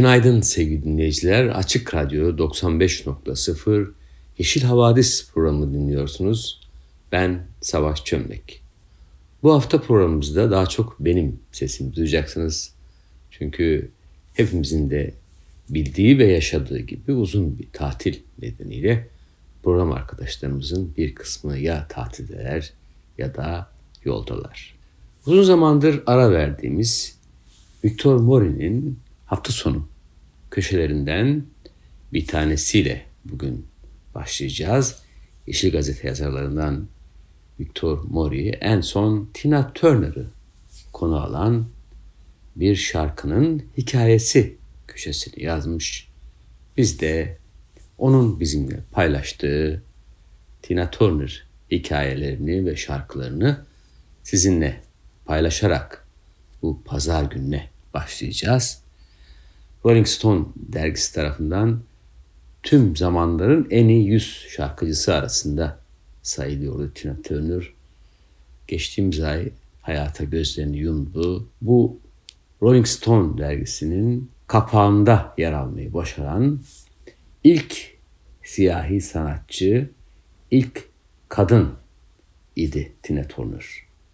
Günaydın sevgili dinleyiciler. Açık Radyo 95.0 Yeşil Havadis programı dinliyorsunuz. Ben Savaş Çömlek. Bu hafta programımızda daha çok benim sesimi duyacaksınız. Çünkü hepimizin de bildiği ve yaşadığı gibi uzun bir tatil nedeniyle program arkadaşlarımızın bir kısmı ya tatildeler ya da yoldalar. Uzun zamandır ara verdiğimiz Victor Mori'nin hafta sonu köşelerinden bir tanesiyle bugün başlayacağız. Yeşil Gazete yazarlarından Victor Mori en son Tina Turner'ı konu alan bir şarkının hikayesi köşesini yazmış. Biz de onun bizimle paylaştığı Tina Turner hikayelerini ve şarkılarını sizinle paylaşarak bu pazar gününe başlayacağız. Rolling Stone dergisi tarafından tüm zamanların en iyi 100 şarkıcısı arasında sayılıyordu Tina Turner. Geçtiğimiz ay hayata gözlerini yumdu. Bu Rolling Stone dergisinin kapağında yer almayı başaran ilk siyahi sanatçı, ilk kadın idi Tina Turner.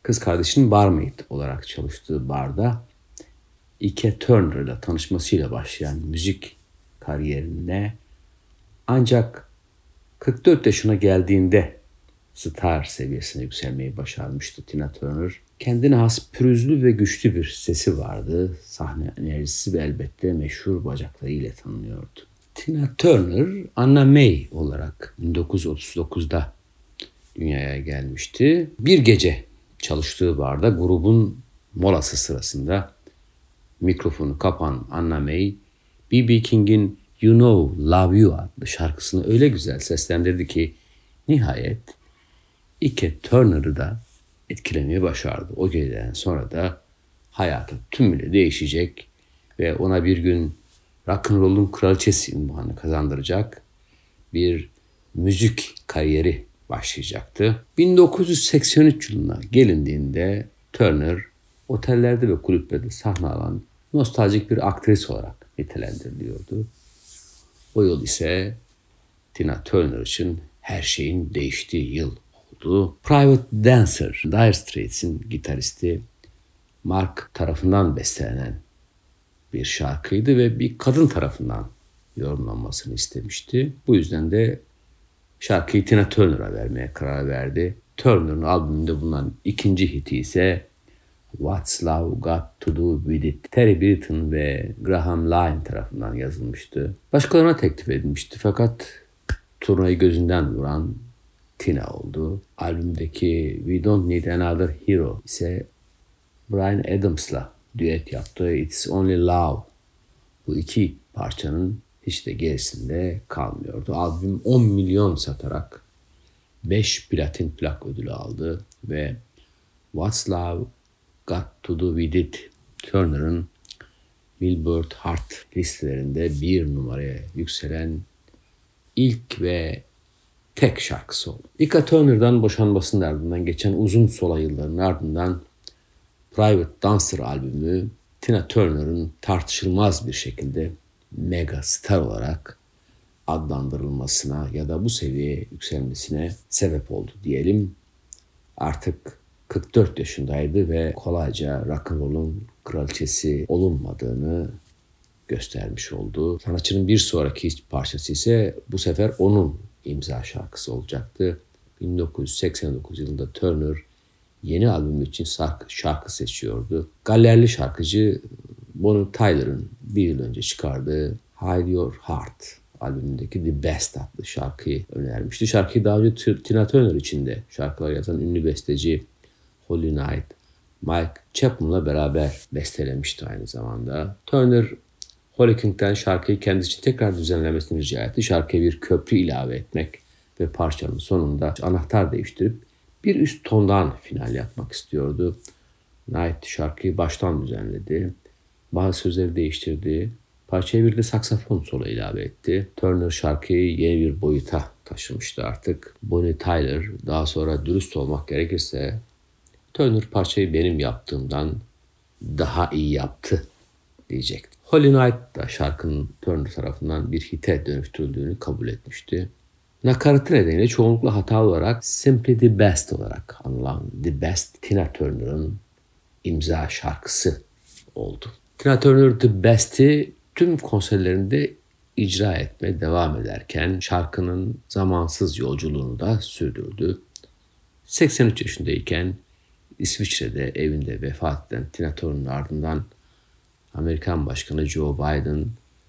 Kız kardeşinin barmaid olarak çalıştığı barda Ike Turner ile tanışmasıyla başlayan müzik kariyerine ancak 44 yaşına geldiğinde star seviyesine yükselmeyi başarmıştı Tina Turner. Kendine has pürüzlü ve güçlü bir sesi vardı. Sahne enerjisi ve elbette meşhur bacaklarıyla tanınıyordu. Tina Turner, Anna May olarak 1939'da dünyaya gelmişti. Bir gece çalıştığı barda grubun molası sırasında mikrofonu kapan Anna May, B.B. King'in You Know Love You adlı şarkısını öyle güzel seslendirdi ki nihayet Ike Turner'ı da etkilemeye başardı. O geceden sonra da hayatı tümüyle değişecek ve ona bir gün rock'n'roll'un kraliçesi ünvanı kazandıracak bir müzik kariyeri başlayacaktı. 1983 yılına gelindiğinde Turner otellerde ve kulüplerde sahne alan nostaljik bir aktris olarak nitelendiriliyordu. O yıl ise Tina Turner için her şeyin değiştiği yıl oldu. Private Dancer, Dire Straits'in gitaristi Mark tarafından bestelenen bir şarkıydı ve bir kadın tarafından yorumlanmasını istemişti. Bu yüzden de şarkıyı Tina Turner'a vermeye karar verdi. Turner'ın albümünde bulunan ikinci hiti ise What's Love Got To Do With It Terry Britten ve Graham Lyne tarafından yazılmıştı. Başkalarına teklif edilmişti fakat turnayı gözünden vuran Tina oldu. Albümdeki We Don't Need Another Hero ise Brian Adams'la düet yaptığı It's Only Love. Bu iki parçanın hiç de gerisinde kalmıyordu. Albüm 10 milyon satarak 5 platin plak ödülü aldı ve What's Love Got To Do With It Turner'ın Billboard Hart listelerinde bir numaraya yükselen ilk ve tek şarkısı oldu. Ika Turner'dan boşanmasının ardından geçen uzun sola yılların ardından Private Dancer albümü Tina Turner'ın tartışılmaz bir şekilde mega star olarak adlandırılmasına ya da bu seviyeye yükselmesine sebep oldu diyelim. Artık 44 yaşındaydı ve kolayca rock'n'roll'un kraliçesi olunmadığını göstermiş oldu. Sanatçının bir sonraki parçası ise bu sefer onun imza şarkısı olacaktı. 1989 yılında Turner yeni albümü için şarkı, şarkı seçiyordu. Gallerli şarkıcı Bonnie Tyler'ın bir yıl önce çıkardığı Hide Your Heart albümündeki The Best adlı şarkıyı önermişti. Şarkıyı daha önce Tina Turner için de şarkılar yazan ünlü besteci Holy Night, Mike Chapman'la beraber bestelemişti aynı zamanda. Turner Holly King'den şarkıyı kendisi için tekrar düzenlemesini rica etti. Şarkıya bir köprü ilave etmek ve parçanın sonunda anahtar değiştirip bir üst tondan final yapmak istiyordu. Knight şarkıyı baştan düzenledi. Bazı sözleri değiştirdi. Parçaya bir de saksafon solo ilave etti. Turner şarkıyı yeni bir boyuta taşımıştı artık. Bonnie Tyler daha sonra dürüst olmak gerekirse Turner parçayı benim yaptığımdan daha iyi yaptı diyecekti. Holy Night da şarkının Turner tarafından bir hite dönüştürüldüğünü kabul etmişti. Nakaratı nedeniyle çoğunlukla hata olarak Simply the Best olarak anılan The Best Tina Turner'ın imza şarkısı oldu. Tina Turner The Best'i tüm konserlerinde icra etmeye devam ederken şarkının zamansız yolculuğunu da sürdürdü. 83 yaşındayken İsviçre'de evinde vefat eden Tina Turner'ın ardından Amerikan Başkanı Joe Biden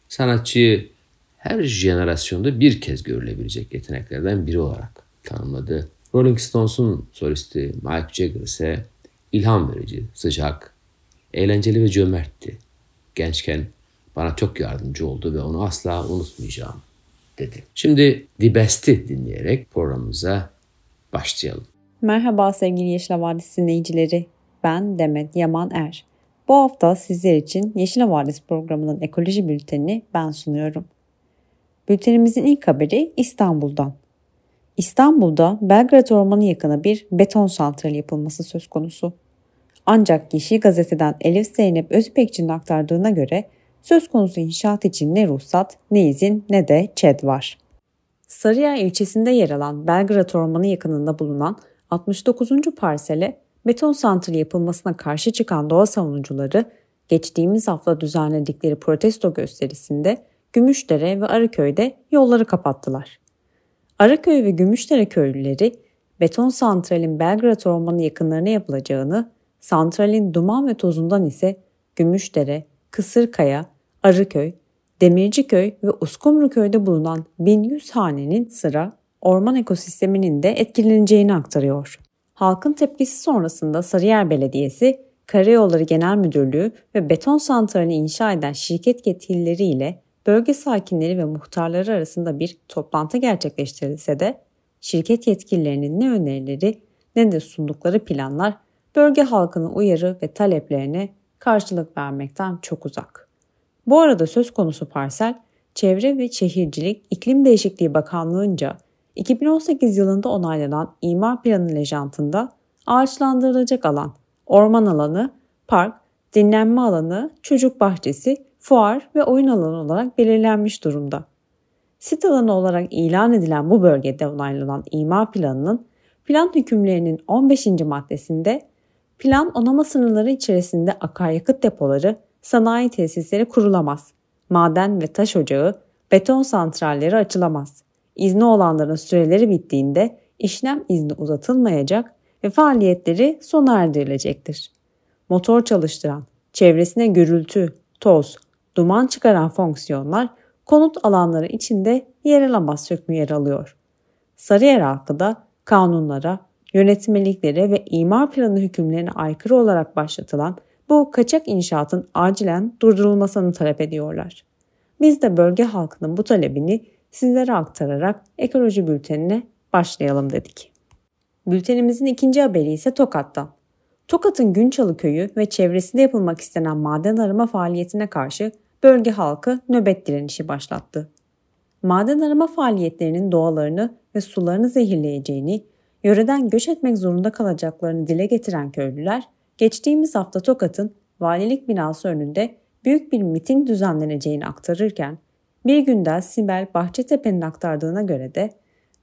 sanatçıyı her jenerasyonda bir kez görülebilecek yeteneklerden biri olarak tanımladı. Rolling Stones'un solisti Mike Jagger ise ilham verici, sıcak, eğlenceli ve cömertti. Gençken bana çok yardımcı oldu ve onu asla unutmayacağım dedi. Şimdi The Best'i dinleyerek programımıza başlayalım. Merhaba sevgili Yeşil Havadis dinleyicileri. Ben Demet Yaman Er. Bu hafta sizler için Yeşil Havadis programının ekoloji bültenini ben sunuyorum. Bültenimizin ilk haberi İstanbul'dan. İstanbul'da Belgrad Ormanı yakını bir beton santrali yapılması söz konusu. Ancak Yeşil Gazete'den Elif Zeynep Özpekçi'nin aktardığına göre söz konusu inşaat için ne ruhsat, ne izin ne de ÇED var. Sarıyer ilçesinde yer alan Belgrad Ormanı yakınında bulunan 69. parsele beton santrali yapılmasına karşı çıkan doğa savunucuları geçtiğimiz hafta düzenledikleri protesto gösterisinde Gümüşdere ve Arıköy'de yolları kapattılar. Arıköy ve Gümüşdere köylüleri beton santralin Belgrad Ormanı yakınlarına yapılacağını, santralin duman ve tozundan ise Gümüşdere, Kısırkaya, Arıköy, Demirciköy ve Uskumruköy'de bulunan 1100 hanenin sıra orman ekosisteminin de etkileneceğini aktarıyor. Halkın tepkisi sonrasında Sarıyer Belediyesi, Karayolları Genel Müdürlüğü ve beton santralini inşa eden şirket yetkilileriyle bölge sakinleri ve muhtarları arasında bir toplantı gerçekleştirilse de şirket yetkililerinin ne önerileri ne de sundukları planlar bölge halkının uyarı ve taleplerine karşılık vermekten çok uzak. Bu arada söz konusu parsel Çevre ve Şehircilik İklim Değişikliği Bakanlığı'nca 2018 yılında onaylanan imar planı lejantında ağaçlandırılacak alan, orman alanı, park, dinlenme alanı, çocuk bahçesi, fuar ve oyun alanı olarak belirlenmiş durumda. Sit alanı olarak ilan edilen bu bölgede onaylanan imar planının plan hükümlerinin 15. maddesinde plan onama sınırları içerisinde akaryakıt depoları, sanayi tesisleri kurulamaz. Maden ve taş ocağı, beton santralleri açılamaz. İzni olanların süreleri bittiğinde işlem izni uzatılmayacak ve faaliyetleri sona erdirilecektir. Motor çalıştıran, çevresine gürültü, toz, duman çıkaran fonksiyonlar konut alanları içinde yer alamaz hükmü yer alıyor. Sarıyer halkı da kanunlara, yönetmeliklere ve imar planı hükümlerine aykırı olarak başlatılan bu kaçak inşaatın acilen durdurulmasını talep ediyorlar. Biz de bölge halkının bu talebini sizlere aktararak ekoloji bültenine başlayalım dedik. Bültenimizin ikinci haberi ise Tokat'tan. Tokat'ın Günçalı köyü ve çevresinde yapılmak istenen maden arama faaliyetine karşı bölge halkı nöbet direnişi başlattı. Maden arama faaliyetlerinin doğalarını ve sularını zehirleyeceğini, yöreden göç etmek zorunda kalacaklarını dile getiren köylüler, geçtiğimiz hafta Tokat'ın valilik binası önünde büyük bir miting düzenleneceğini aktarırken, bir günde Sibel Bahçetepe'nin aktardığına göre de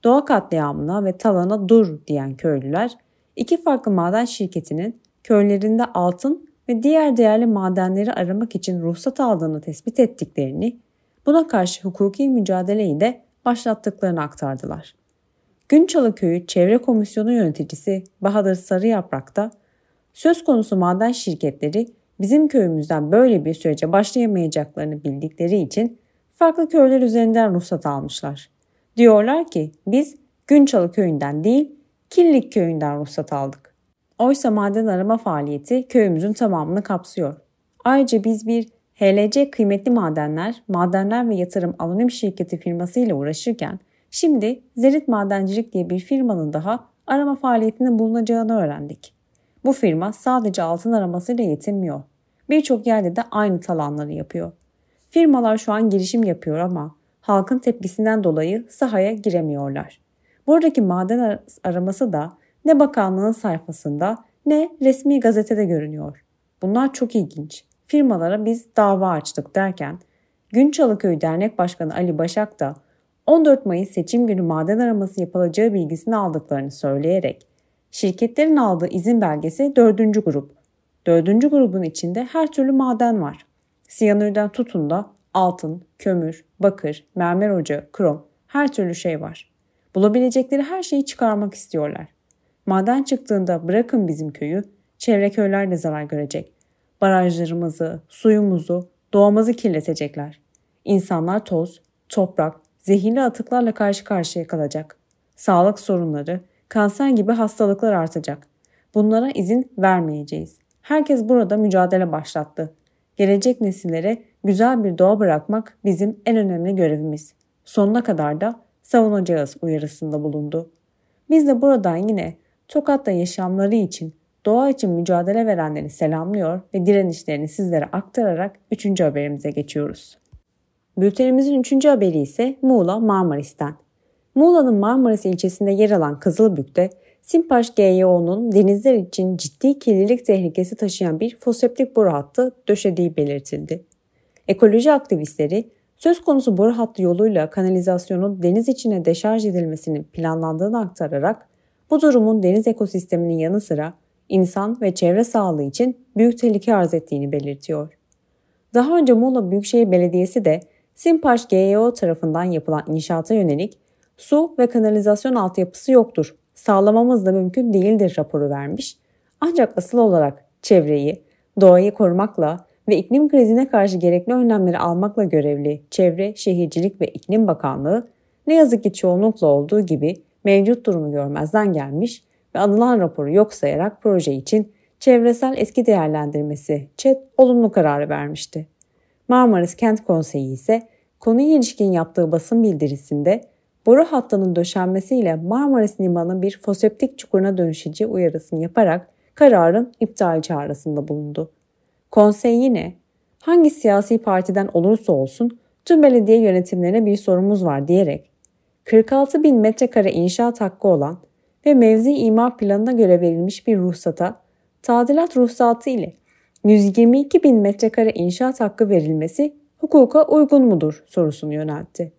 doğa katliamına ve talana dur diyen köylüler, iki farklı maden şirketinin köylerinde altın ve diğer değerli madenleri aramak için ruhsat aldığını tespit ettiklerini, buna karşı hukuki mücadeleyi de başlattıklarını aktardılar. Günçalı Köyü Çevre Komisyonu yöneticisi Bahadır Sarıyaprak da söz konusu maden şirketleri bizim köyümüzden böyle bir sürece başlayamayacaklarını bildikleri için farklı köyler üzerinden ruhsat almışlar. Diyorlar ki biz Günçalı köyünden değil Killik köyünden ruhsat aldık. Oysa maden arama faaliyeti köyümüzün tamamını kapsıyor. Ayrıca biz bir HLC Kıymetli Madenler, Madenler ve Yatırım Anonim Şirketi firması ile uğraşırken şimdi Zerit Madencilik diye bir firmanın daha arama faaliyetinde bulunacağını öğrendik. Bu firma sadece altın aramasıyla yetinmiyor. Birçok yerde de aynı talanları yapıyor. Firmalar şu an girişim yapıyor ama halkın tepkisinden dolayı sahaya giremiyorlar. Buradaki maden araması da ne bakanlığın sayfasında ne resmi gazetede görünüyor. Bunlar çok ilginç. Firmalara biz dava açtık derken Günçalıköy Dernek Başkanı Ali Başak da 14 Mayıs seçim günü maden araması yapılacağı bilgisini aldıklarını söyleyerek şirketlerin aldığı izin belgesi 4. grup. 4. grubun içinde her türlü maden var. Siyanürden tutun da altın, kömür, bakır, mermer ocağı, krom her türlü şey var. Bulabilecekleri her şeyi çıkarmak istiyorlar. Maden çıktığında bırakın bizim köyü, çevre köyler de zarar görecek. Barajlarımızı, suyumuzu, doğamızı kirletecekler. İnsanlar toz, toprak, zehirli atıklarla karşı karşıya kalacak. Sağlık sorunları, kanser gibi hastalıklar artacak. Bunlara izin vermeyeceğiz. Herkes burada mücadele başlattı. Gelecek nesillere güzel bir doğa bırakmak bizim en önemli görevimiz. Sonuna kadar da savunacağız uyarısında bulundu. Biz de buradan yine Tokat'ta yaşamları için, doğa için mücadele verenleri selamlıyor ve direnişlerini sizlere aktararak 3. haberimize geçiyoruz. Bültenimizin 3. haberi ise Muğla Marmaris'ten. Muğla'nın Marmaris ilçesinde yer alan Kızılbük'te Simpaş GYO'nun denizler için ciddi kirlilik tehlikesi taşıyan bir foseptik boru hattı döşediği belirtildi. Ekoloji aktivistleri söz konusu boru hattı yoluyla kanalizasyonun deniz içine deşarj edilmesinin planlandığını aktararak bu durumun deniz ekosisteminin yanı sıra insan ve çevre sağlığı için büyük tehlike arz ettiğini belirtiyor. Daha önce Muğla Büyükşehir Belediyesi de Simpaş GYO tarafından yapılan inşaata yönelik su ve kanalizasyon altyapısı yoktur, sağlamamız da mümkün değildir raporu vermiş. Ancak asıl olarak çevreyi, doğayı korumakla ve iklim krizine karşı gerekli önlemleri almakla görevli Çevre, Şehircilik ve İklim Bakanlığı ne yazık ki çoğunlukla olduğu gibi mevcut durumu görmezden gelmiş ve anılan raporu yok sayarak proje için çevresel eski değerlendirmesi ÇED olumlu kararı vermişti. Marmaris Kent Konseyi ise konuya ilişkin yaptığı basın bildirisinde boru hattının döşenmesiyle Marmaris Limanı bir foseptik çukuruna dönüşeceği uyarısını yaparak kararın iptal çağrısında bulundu. Konsey yine hangi siyasi partiden olursa olsun tüm belediye yönetimlerine bir sorumuz var diyerek 46 bin metrekare inşaat hakkı olan ve mevzi imar planına göre verilmiş bir ruhsata tadilat ruhsatı ile 122 bin metrekare inşaat hakkı verilmesi hukuka uygun mudur sorusunu yöneltti.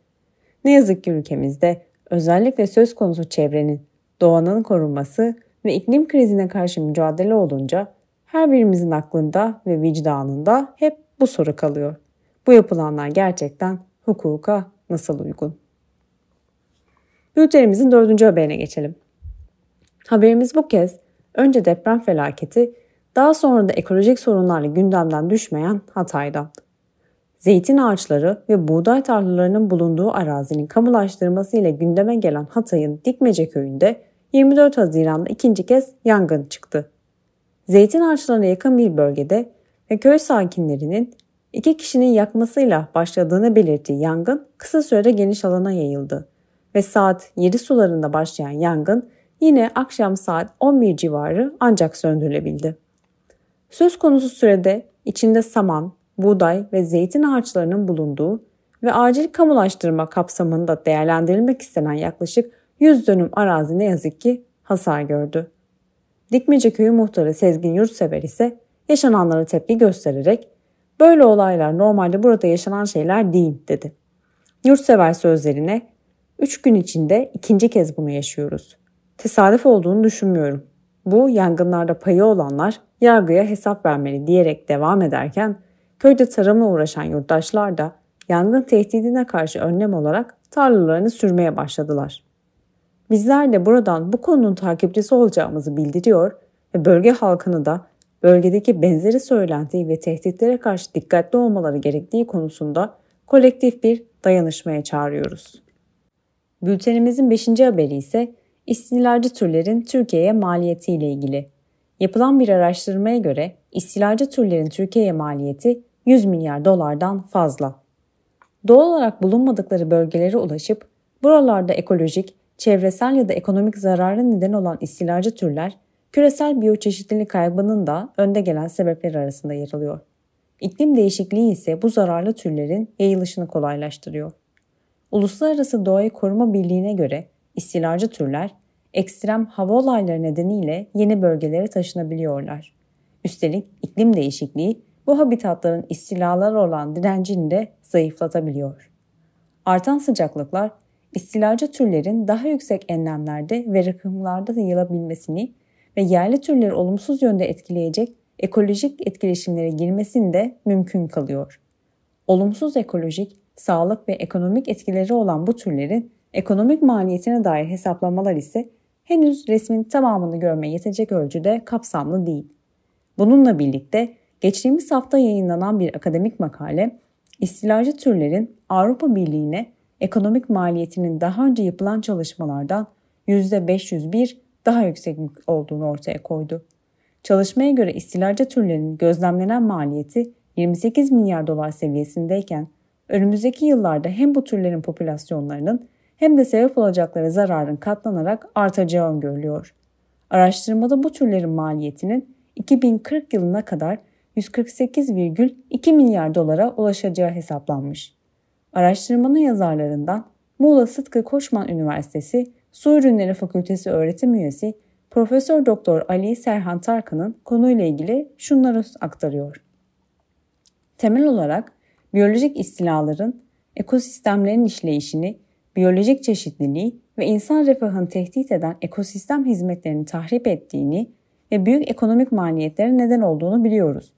Ne yazık ki ülkemizde özellikle söz konusu çevrenin, doğanın korunması ve iklim krizine karşı mücadele olunca her birimizin aklında ve vicdanında hep bu soru kalıyor. Bu yapılanlar gerçekten hukuka nasıl uygun? Bültenimizin dördüncü haberine geçelim. Haberimiz bu kez önce deprem felaketi, daha sonra da ekolojik sorunlarla gündemden düşmeyen Hatay'dan. Zeytin ağaçları ve buğday tarlalarının bulunduğu arazinin kamulaştırması ile gündeme gelen Hatay'ın Dikmece köyünde 24 Haziran'da ikinci kez yangın çıktı. Zeytin ağaçlarına yakın bir bölgede ve köy sakinlerinin iki kişinin yakmasıyla başladığını belirttiği yangın kısa sürede geniş alana yayıldı ve saat 7 sularında başlayan yangın yine akşam saat 11 civarı ancak söndürülebildi. Söz konusu sürede içinde saman, buğday ve zeytin ağaçlarının bulunduğu ve acil kamulaştırma kapsamında değerlendirilmek istenen yaklaşık 100 dönüm arazi ne yazık ki hasar gördü. Dikmece Köyü muhtarı Sezgin Yurtsever ise yaşananlara tepki göstererek böyle olaylar normalde burada yaşanan şeyler değil dedi. Yurtsever sözlerine 3 gün içinde ikinci kez bunu yaşıyoruz. Tesadüf olduğunu düşünmüyorum. Bu yangınlarda payı olanlar yargıya hesap vermeli diyerek devam ederken köyde tarımla uğraşan yurttaşlar da yangın tehdidine karşı önlem olarak tarlalarını sürmeye başladılar. Bizler de buradan bu konunun takipçisi olacağımızı bildiriyor ve bölge halkını da bölgedeki benzeri söylentiyi ve tehditlere karşı dikkatli olmaları gerektiği konusunda kolektif bir dayanışmaya çağırıyoruz. Bültenimizin 5. haberi ise istilacı türlerin Türkiye'ye maliyeti ile ilgili. Yapılan bir araştırmaya göre istilacı türlerin Türkiye'ye maliyeti 100 milyar dolardan fazla. Doğal olarak bulunmadıkları bölgelere ulaşıp buralarda ekolojik, çevresel ya da ekonomik zararı neden olan istilacı türler küresel biyoçeşitlilik kaybının da önde gelen sebepleri arasında yer alıyor. İklim değişikliği ise bu zararlı türlerin yayılışını kolaylaştırıyor. Uluslararası Doğayı Koruma Birliği'ne göre istilacı türler ekstrem hava olayları nedeniyle yeni bölgelere taşınabiliyorlar. Üstelik iklim değişikliği bu habitatların istilalar olan direncini de zayıflatabiliyor. Artan sıcaklıklar istilacı türlerin daha yüksek enlemlerde ve rakımlarda yayılabilmesini ve yerli türleri olumsuz yönde etkileyecek ekolojik etkileşimlere girmesini de mümkün kalıyor. Olumsuz ekolojik, sağlık ve ekonomik etkileri olan bu türlerin ekonomik maliyetine dair hesaplamalar ise henüz resmin tamamını görmeye yetecek ölçüde kapsamlı değil. Bununla birlikte geçtiğimiz hafta yayınlanan bir akademik makale, istilacı türlerin Avrupa Birliği'ne ekonomik maliyetinin daha önce yapılan çalışmalardan %501 daha yüksek olduğunu ortaya koydu. Çalışmaya göre istilacı türlerinin gözlemlenen maliyeti 28 milyar dolar seviyesindeyken önümüzdeki yıllarda hem bu türlerin popülasyonlarının hem de sebep olacakları zararın katlanarak artacağı öngörülüyor. Araştırmada bu türlerin maliyetinin 2040 yılına kadar 148,2 milyar dolara ulaşacağı hesaplanmış. Araştırmanın yazarlarından Muğla Sıtkı Koçman Üniversitesi Su Ürünleri Fakültesi öğretim üyesi Profesör Doktor Ali Serhan Tarkan'ın konuyla ilgili şunları aktarıyor. Temel olarak biyolojik istilaların ekosistemlerin işleyişini, biyolojik çeşitliliği ve insan refahını tehdit eden ekosistem hizmetlerini tahrip ettiğini ve büyük ekonomik maliyetlere neden olduğunu biliyoruz.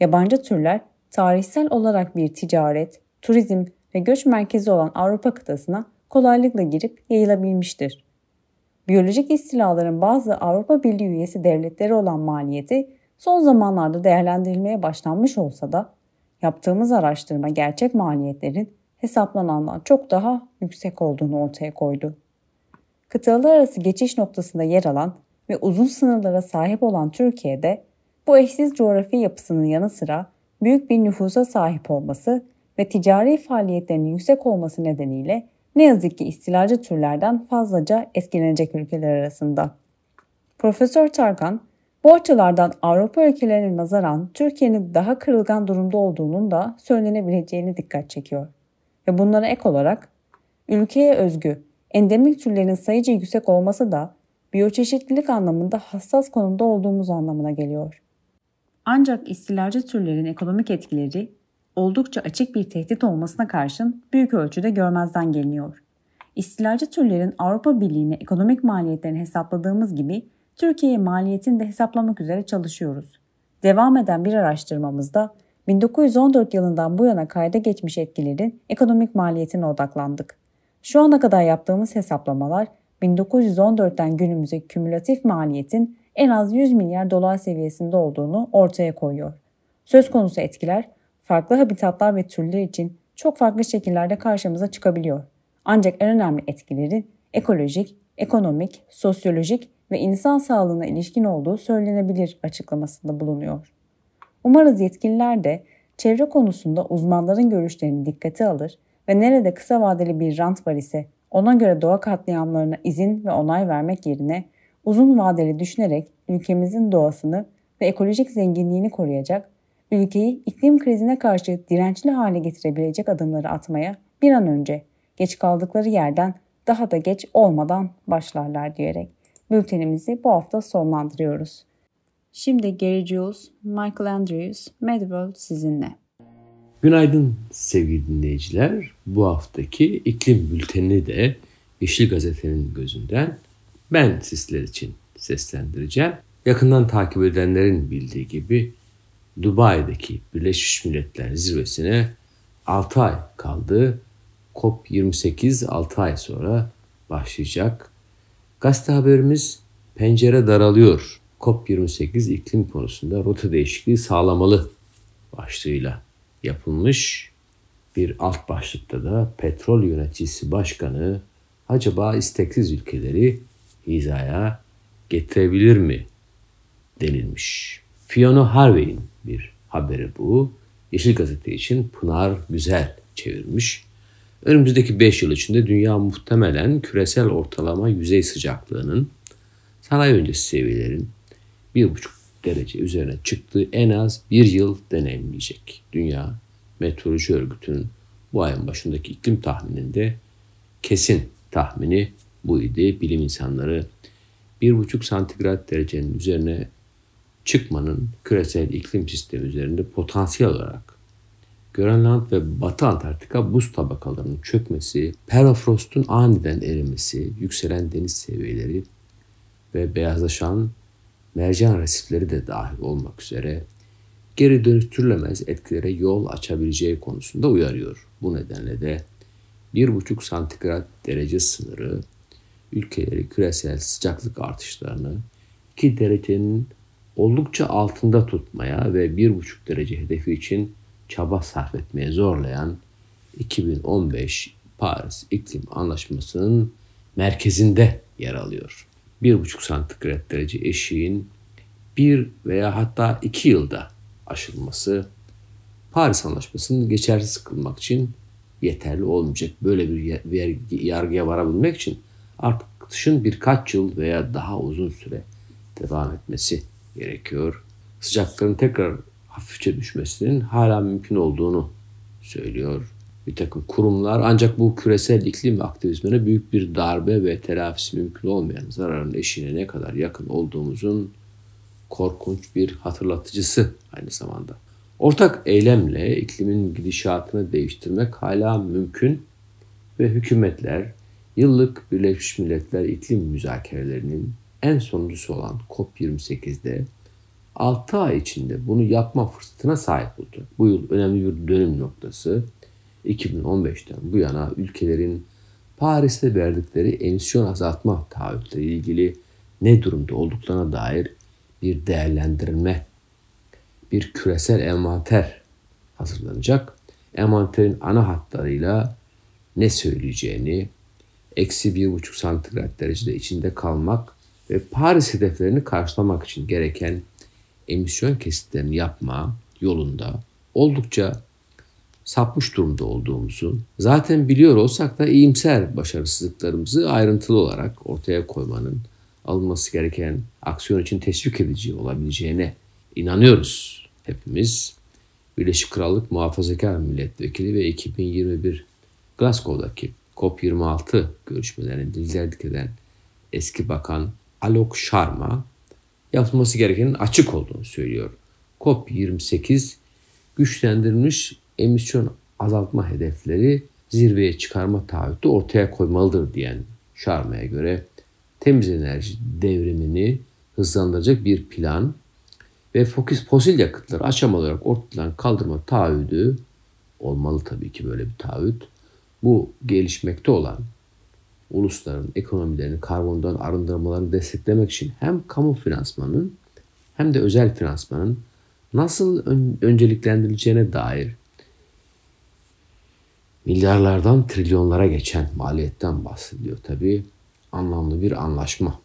Yabancı türler tarihsel olarak bir ticaret, turizm ve göç merkezi olan Avrupa kıtasına kolaylıkla girip yayılabilmiştir. Biyolojik istilaların bazı Avrupa Birliği üyesi devletleri olan maliyeti son zamanlarda değerlendirilmeye başlanmış olsa da yaptığımız araştırma gerçek maliyetlerin hesaplanandan çok daha yüksek olduğunu ortaya koydu. Kıtalar arası geçiş noktasında yer alan ve uzun sınırlara sahip olan Türkiye'de bu eşsiz coğrafi yapısının yanı sıra büyük bir nüfusa sahip olması ve ticari faaliyetlerinin yüksek olması nedeniyle ne yazık ki istilacı türlerden fazlaca etkilenecek ülkeler arasında. Profesör Tarkan, bu açılardan Avrupa ülkelerine nazaran Türkiye'nin daha kırılgan durumda olduğunun da söylenebileceğini dikkat çekiyor. Ve bunlara ek olarak ülkeye özgü endemik türlerin sayıca yüksek olması da biyoçeşitlilik anlamında hassas konumda olduğumuz anlamına geliyor. Ancak istilacı türlerin ekonomik etkileri oldukça açık bir tehdit olmasına karşın büyük ölçüde görmezden geliniyor. İstilacı türlerin Avrupa Birliği'ne ekonomik maliyetlerini hesapladığımız gibi Türkiye'ye maliyetini de hesaplamak üzere çalışıyoruz. Devam eden bir araştırmamızda 1914 yılından bu yana kayda geçmiş etkilerin ekonomik maliyetine odaklandık. Şu ana kadar yaptığımız hesaplamalar 1914'ten günümüze kümülatif maliyetin en az 100 milyar dolar seviyesinde olduğunu ortaya koyuyor. Söz konusu etkiler farklı habitatlar ve türler için çok farklı şekillerde karşımıza çıkabiliyor. Ancak en önemli etkileri ekolojik, ekonomik, sosyolojik ve insan sağlığına ilişkin olduğu söylenebilir açıklamasında bulunuyor. Umarız yetkililer de çevre konusunda uzmanların görüşlerini dikkate alır ve nerede kısa vadeli bir rant var ise ona göre doğa katliamlarına izin ve onay vermek yerine uzun vadeli düşünerek ülkemizin doğasını ve ekolojik zenginliğini koruyacak ülkeyi iklim krizine karşı dirençli hale getirebilecek adımları atmaya bir an önce geç kaldıkları yerden daha da geç olmadan başlarlar diyerek bültenimizi bu hafta sonlandırıyoruz. Şimdi Gary Jules, Michael Andrews, Medworld sizinle. Günaydın sevgili dinleyiciler. Bu haftaki iklim bültenini de Yeşil Gazete'nin gözünden ben sizler için seslendireceğim. Yakından takip edenlerin bildiği gibi Dubai'deki Birleşmiş Milletler Zirvesi'ne 6 ay kaldı. COP28 6 ay sonra başlayacak. Gazete haberimiz pencere daralıyor. COP28 iklim konusunda rota değişikliği sağlamalı başlığıyla yapılmış. Bir alt başlıkta da petrol yöneticisi başkanı acaba isteksiz ülkeleri hizaya getirebilir mi denilmiş. Fiona Harvey'in bir haberi bu. Yeşil Gazete için Pınar Güzel çevirmiş. Önümüzdeki 5 yıl içinde dünya muhtemelen küresel ortalama yüzey sıcaklığının sanayi öncesi seviyelerin 1,5 derece üzerine çıktığı en az bir yıl deneyimleyecek. Dünya Meteoroloji Örgütü'nün bu ayın başındaki iklim tahmininde kesin tahmini bu idi. Bilim insanları 1,5 santigrat derecenin üzerine çıkmanın küresel iklim sistemi üzerinde potansiyel olarak Grönland ve Batı Antarktika buz tabakalarının çökmesi, permafrostun aniden erimesi, yükselen deniz seviyeleri ve beyazlaşan mercan resifleri de dahil olmak üzere geri dönüştürülemez etkilere yol açabileceği konusunda uyarıyor. Bu nedenle de 1,5 santigrat derece sınırı ülkeleri küresel sıcaklık artışlarını 2 derecenin oldukça altında tutmaya ve 1,5 derece hedefi için çaba sarf etmeye zorlayan 2015 Paris İklim Anlaşması'nın merkezinde yer alıyor. 1,5 santigrat derece eşiğin bir veya hatta iki yılda aşılması Paris Anlaşması'nın geçersiz kılmak için yeterli olmayacak. Böyle bir yargıya varabilmek için artışın birkaç yıl veya daha uzun süre devam etmesi gerekiyor. Sıcakların tekrar hafifçe düşmesinin hala mümkün olduğunu söylüyor bir takım kurumlar. Ancak bu küresel iklim aktivizmine büyük bir darbe ve telafisi mümkün olmayan zararın eşiğine ne kadar yakın olduğumuzun korkunç bir hatırlatıcısı aynı zamanda. Ortak eylemle iklimin gidişatını değiştirmek hala mümkün ve hükümetler yıllık Birleşmiş Milletler iklim müzakerelerinin en sonuncusu olan COP28'de 6 ay içinde bunu yapma fırsatına sahip oldu. Bu yıl önemli bir dönüm noktası. 2015'ten bu yana ülkelerin Paris'te verdikleri emisyon azaltma taahhütleri ilgili ne durumda olduklarına dair bir değerlendirme, bir küresel envanter hazırlanacak. Envanterin ana hatlarıyla ne söyleyeceğini, eksi bir buçuk santigrat derecede içinde kalmak ve Paris hedeflerini karşılamak için gereken emisyon kesitlerini yapma yolunda oldukça sapmış durumda olduğumuzu zaten biliyor olsak da iyimser başarısızlıklarımızı ayrıntılı olarak ortaya koymanın alınması gereken aksiyon için teşvik edici olabileceğine inanıyoruz hepimiz. Birleşik Krallık Muhafazakar Milletvekili ve 2021 Glasgow'daki COP26 görüşmelerine liderlik eden eski bakan Alok Sharma yapılması gerekenin açık olduğunu söylüyor. COP28 güçlendirilmiş emisyon azaltma hedefleri zirveye çıkarma taahhütü ortaya koymalıdır diyen Sharma'ya göre temiz enerji devrimini hızlandıracak bir plan ve fosil yakıtları aşamalı olarak ortadan kaldırma taahhüdü olmalı tabii ki böyle bir taahhüt. Bu gelişmekte olan ulusların ekonomilerini karbondan arındırmalarını desteklemek için hem kamu finansmanının hem de özel finansmanın nasıl ön, önceliklendirileceğine dair milyarlardan trilyonlara geçen maliyetten bahsediyor tabii. Anlamlı bir anlaşma.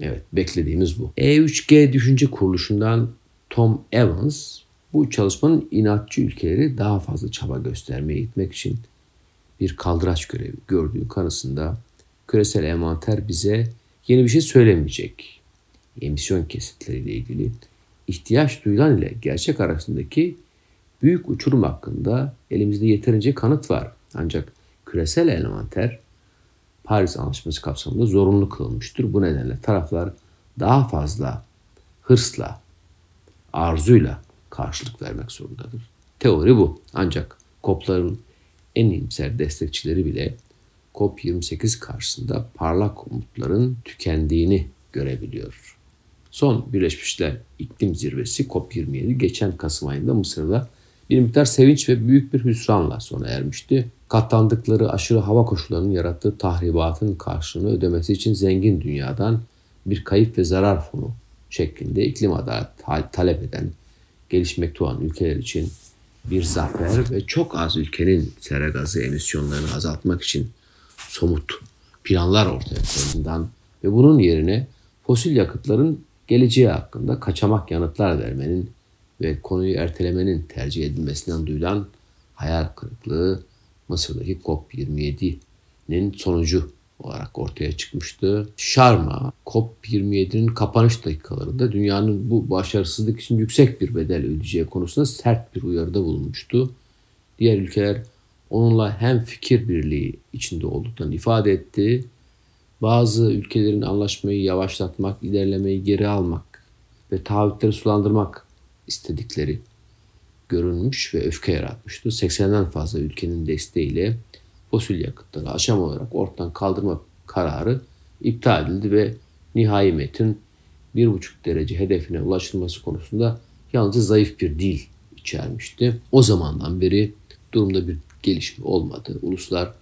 Evet beklediğimiz bu. E3G Düşünce Kuruluşu'ndan Tom Evans bu çalışmanın inatçı ülkeleri daha fazla çaba göstermeye itmek için bir kaldıraç görevi gördüğü kanısında küresel envanter bize yeni bir şey söylemeyecek. Emisyon kesitleriyle ilgili ihtiyaç duyulan ile gerçek arasındaki büyük uçurum hakkında elimizde yeterince kanıt var. Ancak küresel envanter Paris Anlaşması kapsamında zorunlu kılınmıştır. Bu nedenle taraflar daha fazla hırsla, arzuyla karşılık vermek zorundadır. Teori bu. Ancak COP'ların en iyimser destekçileri bile COP28 karşısında parlak umutların tükendiğini görebiliyor. Son Birleşmişler İklim Zirvesi COP27 geçen Kasım ayında Mısır'da bir miktar sevinç ve büyük bir hüsranla sona ermişti. Katlandıkları aşırı hava koşullarının yarattığı tahribatın karşılığını ödemesi için zengin dünyadan bir kayıp ve zarar fonu şeklinde iklim adalet talep eden gelişmekte olan ülkeler için bir zafer ve çok az ülkenin sera gazı emisyonlarını azaltmak için somut planlar ortaya koyduğundan ve bunun yerine fosil yakıtların geleceği hakkında kaçamak yanıtlar vermenin ve konuyu ertelemenin tercih edilmesinden duyulan hayal kırıklığı Mısır'daki COP27'nin sonucu olarak ortaya çıkmıştı. Sharma COP27'nin kapanış dakikalarında dünyanın bu başarısızlık için yüksek bir bedel ödeyeceği konusunda sert bir uyarıda bulunmuştu. Diğer ülkeler onunla hem fikir birliği içinde olduklarını ifade etti. Bazı ülkelerin anlaşmayı yavaşlatmak, ilerlemeyi geri almak ve taahhütleri sulandırmak istedikleri görünmüş ve öfke yaratmıştı. 80'den fazla ülkenin desteğiyle fosil yakıtları aşam olarak ortadan kaldırma kararı iptal edildi ve nihai metin 1,5 derece hedefine ulaşılması konusunda yalnızca zayıf bir dil içermişti. O zamandan beri durumda bir gelişme olmadı. Uluslar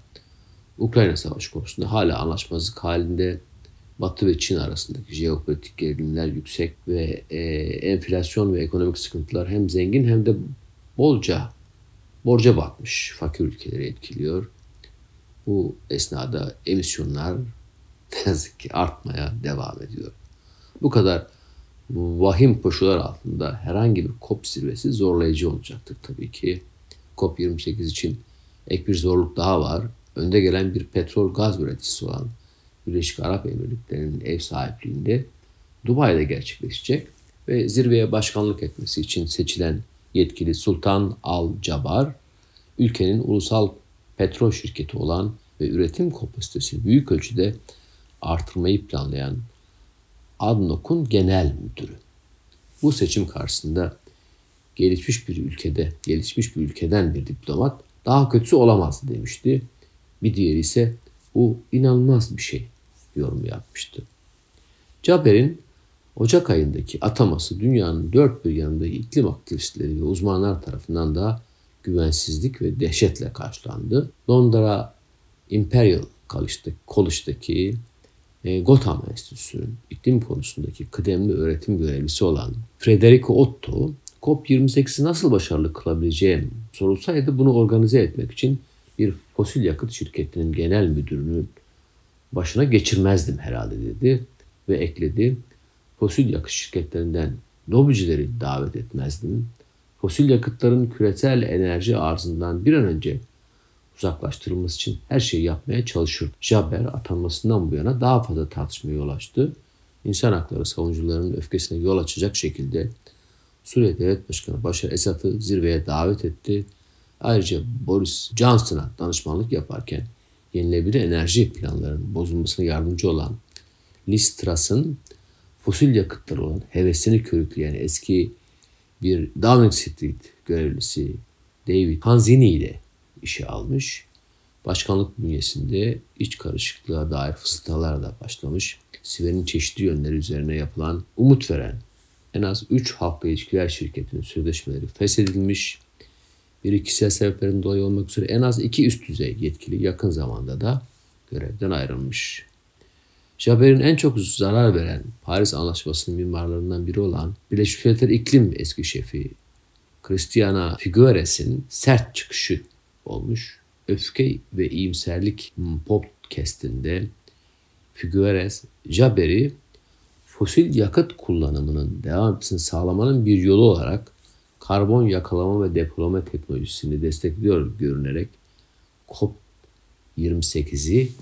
Ukrayna Savaşı konusunda hala anlaşmazlık halinde Batı ve Çin arasındaki jeopolitik gerilimler yüksek ve e, enflasyon ve ekonomik sıkıntılar hem zengin hem de bolca borca batmış fakir ülkeleri etkiliyor. Bu esnada emisyonlar ne yazık ki artmaya devam ediyor. Bu kadar vahim koşullar altında herhangi bir COP zirvesi zorlayıcı olacaktır tabii ki. COP28 için ek bir zorluk daha var. Önde gelen bir petrol gaz üreticisi olan Birleşik Arap Emirlikleri'nin ev sahipliğinde Dubai'de gerçekleşecek ve zirveye başkanlık etmesi için seçilen yetkili Sultan Al Jabar, ülkenin ulusal petrol şirketi olan ve üretim kapasitesini büyük ölçüde artırmayı planlayan ADNOK'un genel müdürü. Bu seçim karşısında gelişmiş bir ülkede, gelişmiş bir ülkeden bir diplomat daha kötüsü olamaz demişti. Bir diğeri ise bu inanılmaz bir şey yorum yapmıştı. Caber'in Ocak ayındaki ataması dünyanın dört bir yanındaki iklim aktivistleri ve uzmanlar tarafından da güvensizlik ve dehşetle karşılandı. Londra Imperial College'daki e, Gotham Enstitüsü'nün iklim konusundaki kıdemli öğretim görevlisi olan Federico Otto, COP28'i nasıl başarılı kılabileceğim sorulsaydı bunu organize etmek için bir fosil yakıt şirketinin genel müdürünün başına geçirmezdim herhalde dedi ve ekledi. Fosil yakıt şirketlerinden lobicileri davet etmezdim. Fosil yakıtların küresel enerji arzından bir an önce uzaklaştırılması için her şeyi yapmaya çalışır. Jaber atanmasından bu yana daha fazla tartışmaya yol açtı. İnsan hakları savunucularının öfkesine yol açacak şekilde Suriye Devlet Başkanı Başar Esad'ı zirveye davet etti. Ayrıca Boris Johnson'a danışmanlık yaparken yenilebilir enerji planlarının bozulmasına yardımcı olan Liz Truss'ın fosil yakıtlar olan hevesini körükleyen eski bir Downing Street görevlisi David Hanzini ile işe almış. Başkanlık bünyesinde iç karışıklığa dair fısıltılar da başlamış. Siver'in çeşitli yönleri üzerine yapılan umut veren en az 3 halkla ilişkiler şirketinin sözleşmeleri feshedilmiş. Bir ikisel sebeplerin dolayı olmak üzere en az iki üst düzey yetkili yakın zamanda da görevden ayrılmış. Jaber'in en çok zarar veren Paris Anlaşması'nın mimarlarından biri olan Birleşmiş Milletler İklim eski şefi Christiana Figueres'in sert çıkışı olmuş. Öfke ve iyimserlik podcastinde Figueres, Jaber'i fosil yakıt kullanımının devam etmesini sağlamanın bir yolu olarak karbon yakalama ve depolama teknolojisini destekliyor görünerek COP28'i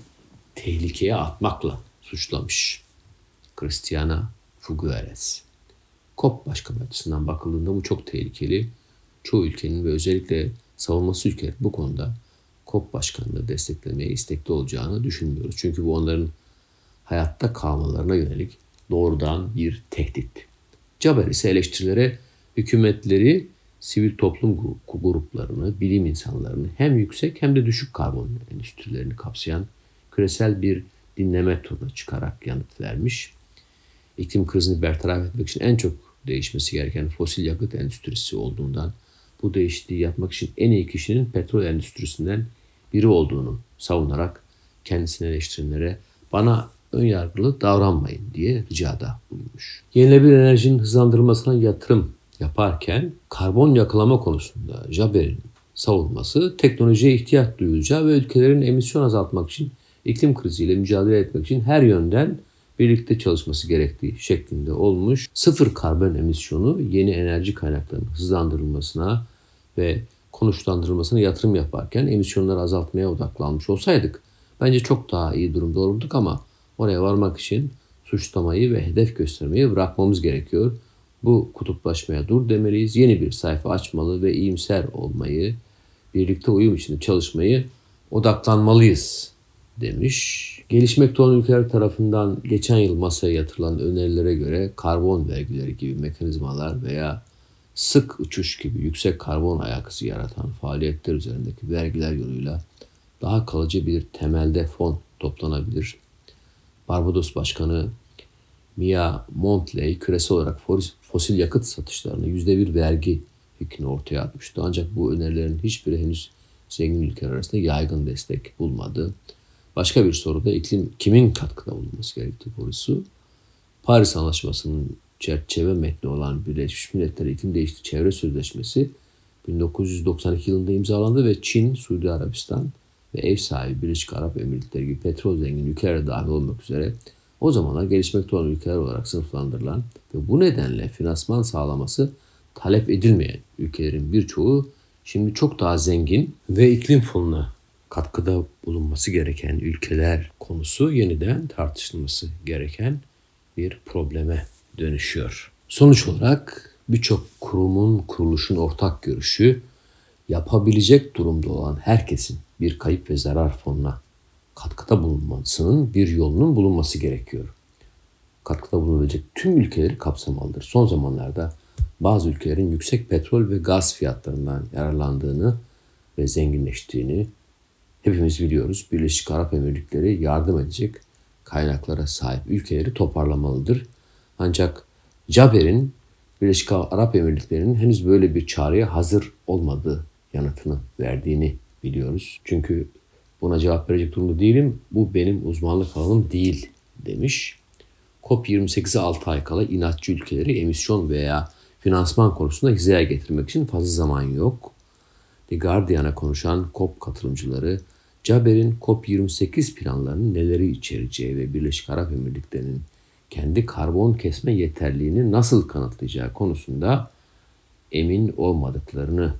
tehlikeye atmakla suçlamış. Cristiana Figueres. COP başkanı açısından bakıldığında bu çok tehlikeli. Çoğu ülkenin ve özellikle savunması ülkeler bu konuda COP başkanını desteklemeye istekli olacağını düşünmüyoruz. Çünkü bu onların hayatta kalmalarına yönelik doğrudan bir tehdit. Caber ise eleştirilere hükümetleri, sivil toplum gruplarını, bilim insanlarını hem yüksek hem de düşük karbon endüstrilerini kapsayan küresel bir dinleme turuna çıkarak yanıt vermiş. İklim krizini bertaraf etmek için en çok değişmesi gereken fosil yakıt endüstrisi olduğundan bu değişikliği yapmak için en iyi kişinin petrol endüstrisinden biri olduğunu savunarak kendisine eleştirenlere bana ön yargılı davranmayın diye ricada bulunmuş. Yenilenebilir enerjinin hızlandırılmasına yatırım yaparken karbon yakalama konusunda Jaber'in savunması teknolojiye ihtiyaç duyulacağı ve ülkelerin emisyon azaltmak için iklim kriziyle mücadele etmek için her yönden birlikte çalışması gerektiği şeklinde olmuş. Sıfır karbon emisyonu yeni enerji kaynaklarının hızlandırılmasına ve konuşlandırılmasına yatırım yaparken emisyonları azaltmaya odaklanmış olsaydık bence çok daha iyi durumda olurduk ama oraya varmak için suçlamayı ve hedef göstermeyi bırakmamız gerekiyor. Bu kutuplaşmaya dur demeliyiz. Yeni bir sayfa açmalı ve iyimser olmayı, birlikte uyum içinde çalışmayı odaklanmalıyız demiş. Gelişmekte olan ülkeler tarafından geçen yıl masaya yatırılan önerilere göre karbon vergileri gibi mekanizmalar veya sık uçuş gibi yüksek karbon ayakısı yaratan faaliyetler üzerindeki vergiler yoluyla daha kalıcı bir temelde fon toplanabilir. Barbados Başkanı Mia Montley küresel olarak fosil yakıt satışlarına yüzde bir vergi fikrini ortaya atmıştı. Ancak bu önerilerin hiçbiri henüz zengin ülkeler arasında yaygın destek bulmadı. Başka bir soruda iklim kimin katkıda bulunması gerektiği konusu. Paris Anlaşması'nın çerçeve metni olan Birleşmiş Milletler İklim Değişikliği Çevre Sözleşmesi 1992 yılında imzalandı ve Çin, Suudi Arabistan ve ev sahibi Birleşik Arap Emirlikleri gibi petrol zengin ülkeler dahil olmak üzere o zamanlar gelişmekte olan ülkeler olarak sınıflandırılan ve bu nedenle finansman sağlaması talep edilmeyen ülkelerin birçoğu şimdi çok daha zengin ve iklim fonuna katkıda bulunması gereken ülkeler konusu yeniden tartışılması gereken bir probleme dönüşüyor. Sonuç olarak birçok kurumun, kuruluşun ortak görüşü yapabilecek durumda olan herkesin bir kayıp ve zarar fonuna katkıda bulunmasının bir yolunun bulunması gerekiyor. Katkıda bulunabilecek tüm ülkeleri kapsamalıdır. Son zamanlarda bazı ülkelerin yüksek petrol ve gaz fiyatlarından yararlandığını ve zenginleştiğini hepimiz biliyoruz. Birleşik Arap Emirlikleri yardım edecek kaynaklara sahip ülkeleri toparlamalıdır. Ancak Caber'in Birleşik Arap Emirlikleri'nin henüz böyle bir çağrıya hazır olmadığı yanıtını verdiğini biliyoruz. Çünkü buna cevap verecek durumda değilim. Bu benim uzmanlık alanım değil demiş. COP28'e 6 ay kala inatçı ülkeleri emisyon veya finansman konusunda hizaya getirmek için fazla zaman yok. The Guardian'a konuşan COP katılımcıları Caber'in COP28 planlarının neleri içereceği ve Birleşik Arap Emirlikleri'nin kendi karbon kesme yeterliğini nasıl kanıtlayacağı konusunda emin olmadıklarını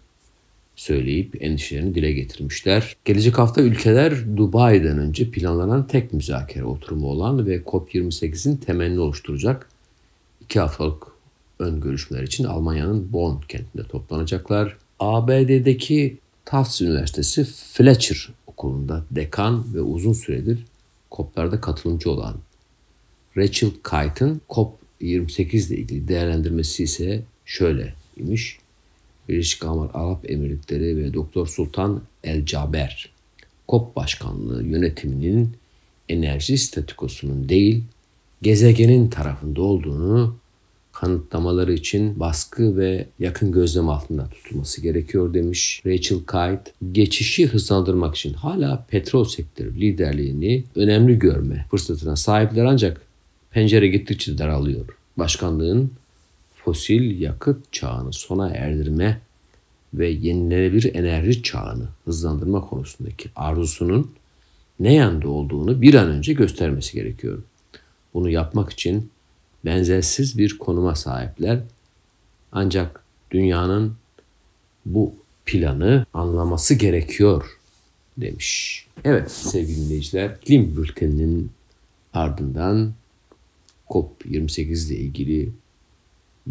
söyleyip endişelerini dile getirmişler. Gelecek hafta ülkeler Dubai'den önce planlanan tek müzakere oturumu olan ve COP28'in temelini oluşturacak iki haftalık ön görüşmeler için Almanya'nın Bonn kentinde toplanacaklar. ABD'deki Tufts Üniversitesi Fletcher okulunda dekan ve uzun süredir COP'larda katılımcı olan Rachel Kite'ın COP28 ile ilgili değerlendirmesi ise şöyle imiş. Birleşik Arap Emirlikleri ve Doktor Sultan El Caber COP Başkanlığı yönetiminin enerji statikosunun değil gezegenin tarafında olduğunu kanıtlamaları için baskı ve yakın gözlem altında tutulması gerekiyor demiş Rachel Kite. Geçişi hızlandırmak için hala petrol sektörü liderliğini önemli görme fırsatına sahipler ancak pencere gittikçe daralıyor. Başkanlığın fosil yakıt çağını sona erdirme ve yenilenebilir enerji çağını hızlandırma konusundaki arzusunun ne yanda olduğunu bir an önce göstermesi gerekiyor. Bunu yapmak için benzersiz bir konuma sahipler. Ancak dünyanın bu planı anlaması gerekiyor demiş. Evet sevgili dinleyiciler, iklim bülteninin ardından COP28 ile ilgili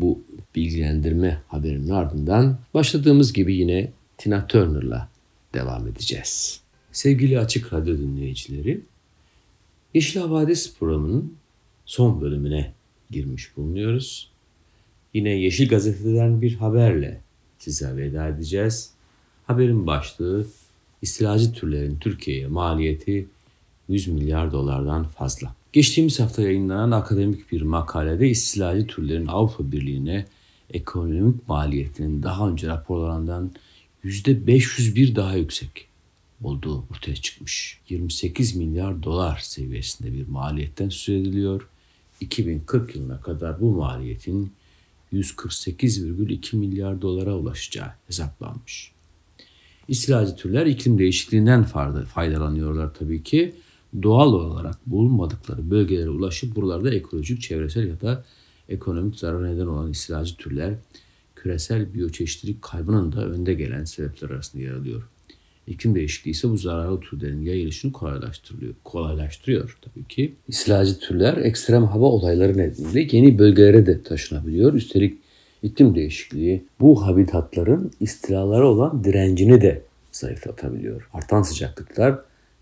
bu bilgilendirme haberinin ardından başladığımız gibi yine Tina Turner'la devam edeceğiz. Sevgili Açık Radyo dinleyicileri, Yeşil Havadis programının son bölümüne girmiş bulunuyoruz. Yine Yeşil Gazete'den bir haberle size veda edeceğiz. Haberin başlığı istilacı türlerin Türkiye'ye maliyeti 100 milyar dolardan fazla. Geçtiğimiz hafta yayınlanan akademik bir makalede istilacı türlerin Avrupa Birliği'ne ekonomik maliyetinin daha önce raporlarından %501 daha yüksek olduğu ortaya çıkmış. 28 milyar dolar seviyesinde bir maliyetten söz ediliyor. 2040 yılına kadar bu maliyetin 148,2 milyar dolara ulaşacağı hesaplanmış. İstilacı türler iklim değişikliğinden faydalanıyorlar tabii ki. Doğal olarak bulunmadıkları bölgelere ulaşıp buralarda ekolojik, çevresel ya da ekonomik zarar neden olan istilacı türler küresel biyoçeşitlilik kaybının da önde gelen sebepler arasında yer alıyor. İklim değişikliği ise bu zararlı türlerin yayılışını kolaylaştırıyor. kolaylaştırıyor tabii ki. İstilacı türler ekstrem hava olayları nedeniyle yeni bölgelere de taşınabiliyor. Üstelik iklim değişikliği bu habitatların istilalara olan direncini de zayıflatabiliyor. Artan sıcaklıklar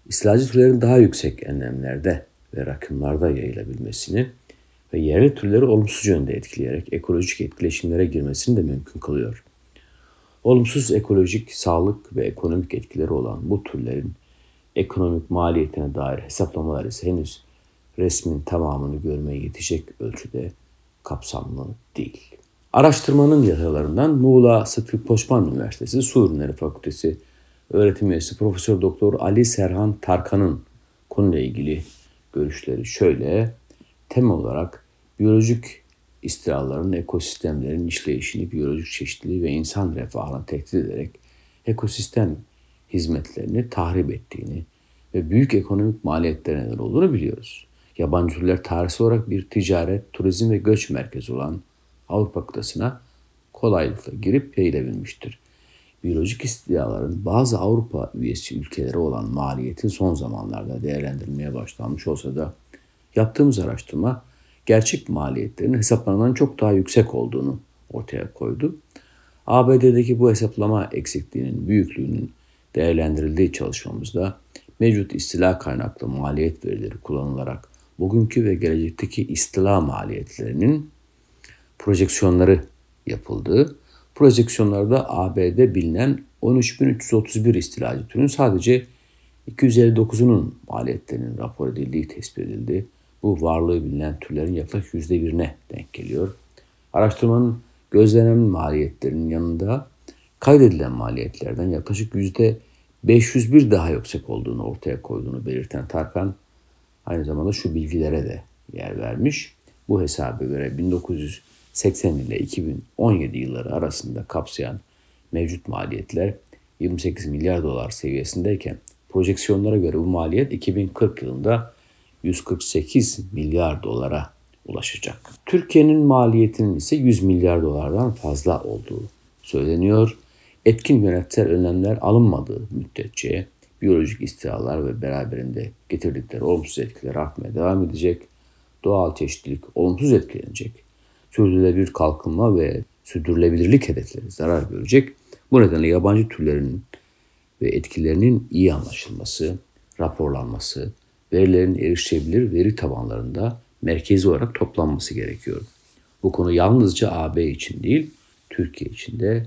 istilacı türlerin daha yüksek enlemlerde ve rakımlarda yayılabilmesini ve yerel türleri olumsuz yönde etkileyerek ekolojik etkileşimlere girmesini de mümkün kılıyor. Olumsuz ekolojik, sağlık ve ekonomik etkileri olan bu türlerin ekonomik maliyetine dair hesaplamalar ise henüz resmin tamamını görmeye yetecek ölçüde kapsamlı değil. Araştırmanın yatalarından Muğla Sıtkı Poçman Üniversitesi Su Ürünleri Fakültesi öğretim üyesi Profesör Doktor Ali Serhan Tarkan'ın konuyla ilgili görüşleri şöyle. Temel olarak biyolojik istilaların ekosistemlerin işleyişini, biyolojik çeşitliliği ve insan refahını tehdit ederek ekosistem hizmetlerini tahrip ettiğini ve büyük ekonomik maliyetlere neden olduğunu biliyoruz. Yabancı türler tarihsel olarak bir ticaret, turizm ve göç merkezi olan Avrupa kıtasına kolaylıkla girip yayılabilmiştir. Biyolojik istilaların bazı Avrupa üyesi ülkeleri olan maliyetin son zamanlarda değerlendirilmeye başlanmış olsa da yaptığımız araştırma gerçek maliyetlerin hesaplanan çok daha yüksek olduğunu ortaya koydu. ABD'deki bu hesaplama eksikliğinin büyüklüğünün değerlendirildiği çalışmamızda mevcut istila kaynaklı maliyet verileri kullanılarak bugünkü ve gelecekteki istila maliyetlerinin projeksiyonları yapıldı. Projeksiyonlarda ABD bilinen 13.331 istilacı türün sadece 259'unun maliyetlerinin rapor edildiği tespit edildi. Bu varlığı bilinen türlerin yaklaşık yüzde birine denk geliyor. Araştırmanın gözlenen maliyetlerinin yanında kaydedilen maliyetlerden yaklaşık yüzde 501 daha yüksek olduğunu ortaya koyduğunu belirten Tarkan aynı zamanda şu bilgilere de yer vermiş. Bu hesaba göre 1980 ile 2017 yılları arasında kapsayan mevcut maliyetler 28 milyar dolar seviyesindeyken projeksiyonlara göre bu maliyet 2040 yılında 148 milyar dolara ulaşacak. Türkiye'nin maliyetinin ise 100 milyar dolardan fazla olduğu söyleniyor. Etkin yönetsel önlemler alınmadığı müddetçe biyolojik istilalar ve beraberinde getirdikleri olumsuz etkiler artmaya devam edecek. Doğal çeşitlilik olumsuz etkilenecek. Sürdürülebilir kalkınma ve sürdürülebilirlik hedefleri zarar görecek. Bu nedenle yabancı türlerin ve etkilerinin iyi anlaşılması, raporlanması, verilerin erişilebilir veri tabanlarında merkezi olarak toplanması gerekiyor. Bu konu yalnızca AB için değil, Türkiye için de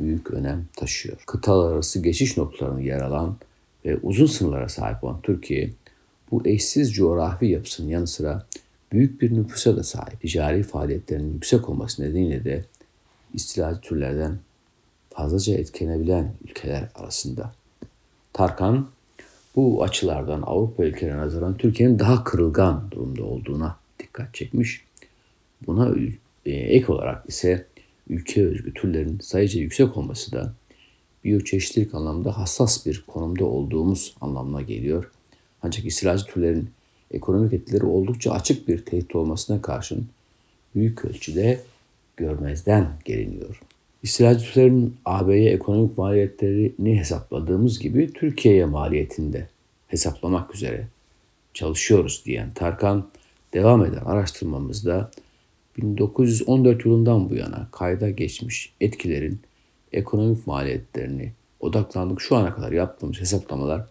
büyük önem taşıyor. Kıtalar arası geçiş noktalarında yer alan ve uzun sınırlara sahip olan Türkiye, bu eşsiz coğrafi yapısının yanı sıra büyük bir nüfusa da sahip. Ticari faaliyetlerinin yüksek olması nedeniyle de istilacı türlerden fazlaca etkilenebilen ülkeler arasında. Tarkan bu açılardan Avrupa ülkelerine nazaran Türkiye'nin daha kırılgan durumda olduğuna dikkat çekmiş. Buna e, ek olarak ise ülke özgü türlerin sayıca yüksek olması da biyoçeşitlilik anlamda hassas bir konumda olduğumuz anlamına geliyor. Ancak istilacı türlerin ekonomik etkileri oldukça açık bir tehdit olmasına karşın büyük ölçüde görmezden geliniyor. İstilacı türlerin AB'ye ekonomik maliyetlerini hesapladığımız gibi Türkiye'ye maliyetinde hesaplamak üzere çalışıyoruz diyen Tarkan devam eden araştırmamızda 1914 yılından bu yana kayda geçmiş etkilerin ekonomik maliyetlerini odaklandık. Şu ana kadar yaptığımız hesaplamalar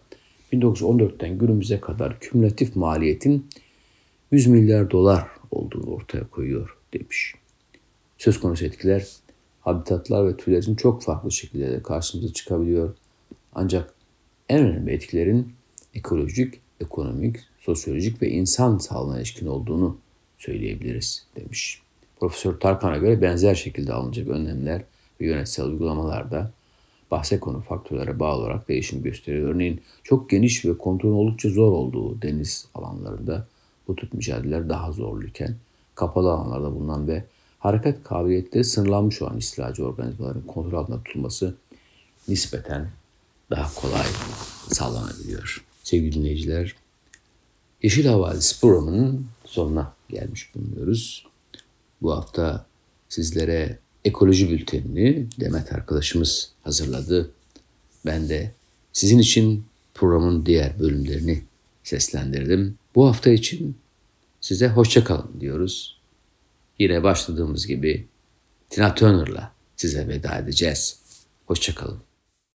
1914'ten günümüze kadar kümülatif maliyetin 100 milyar dolar olduğunu ortaya koyuyor demiş. Söz konusu etkiler habitatlar ve türlerin çok farklı şekillerde karşımıza çıkabiliyor. Ancak en önemli etkilerin ekolojik, ekonomik, sosyolojik ve insan sağlığına ilişkin olduğunu söyleyebiliriz demiş. Profesör Tarkan'a göre benzer şekilde alınacak önlemler ve yönetsel uygulamalarda bahse konu faktörlere bağlı olarak değişim gösteriyor. Örneğin çok geniş ve kontrol oldukça zor olduğu deniz alanlarında bu tip mücadeleler daha zorluyken kapalı alanlarda bulunan ve hareket kabiliyetleri sınırlanmış olan istilacı organizmaların kontrol altında tutulması nispeten daha kolay sağlanabiliyor. Sevgili dinleyiciler, Yeşil Havadis programının sonuna gelmiş bulunuyoruz. Bu hafta sizlere ekoloji bültenini Demet arkadaşımız hazırladı. Ben de sizin için programın diğer bölümlerini seslendirdim. Bu hafta için size hoşça kalın diyoruz. Yine başladığımız gibi Tina Turner'la size veda edeceğiz. Hoşça kalın.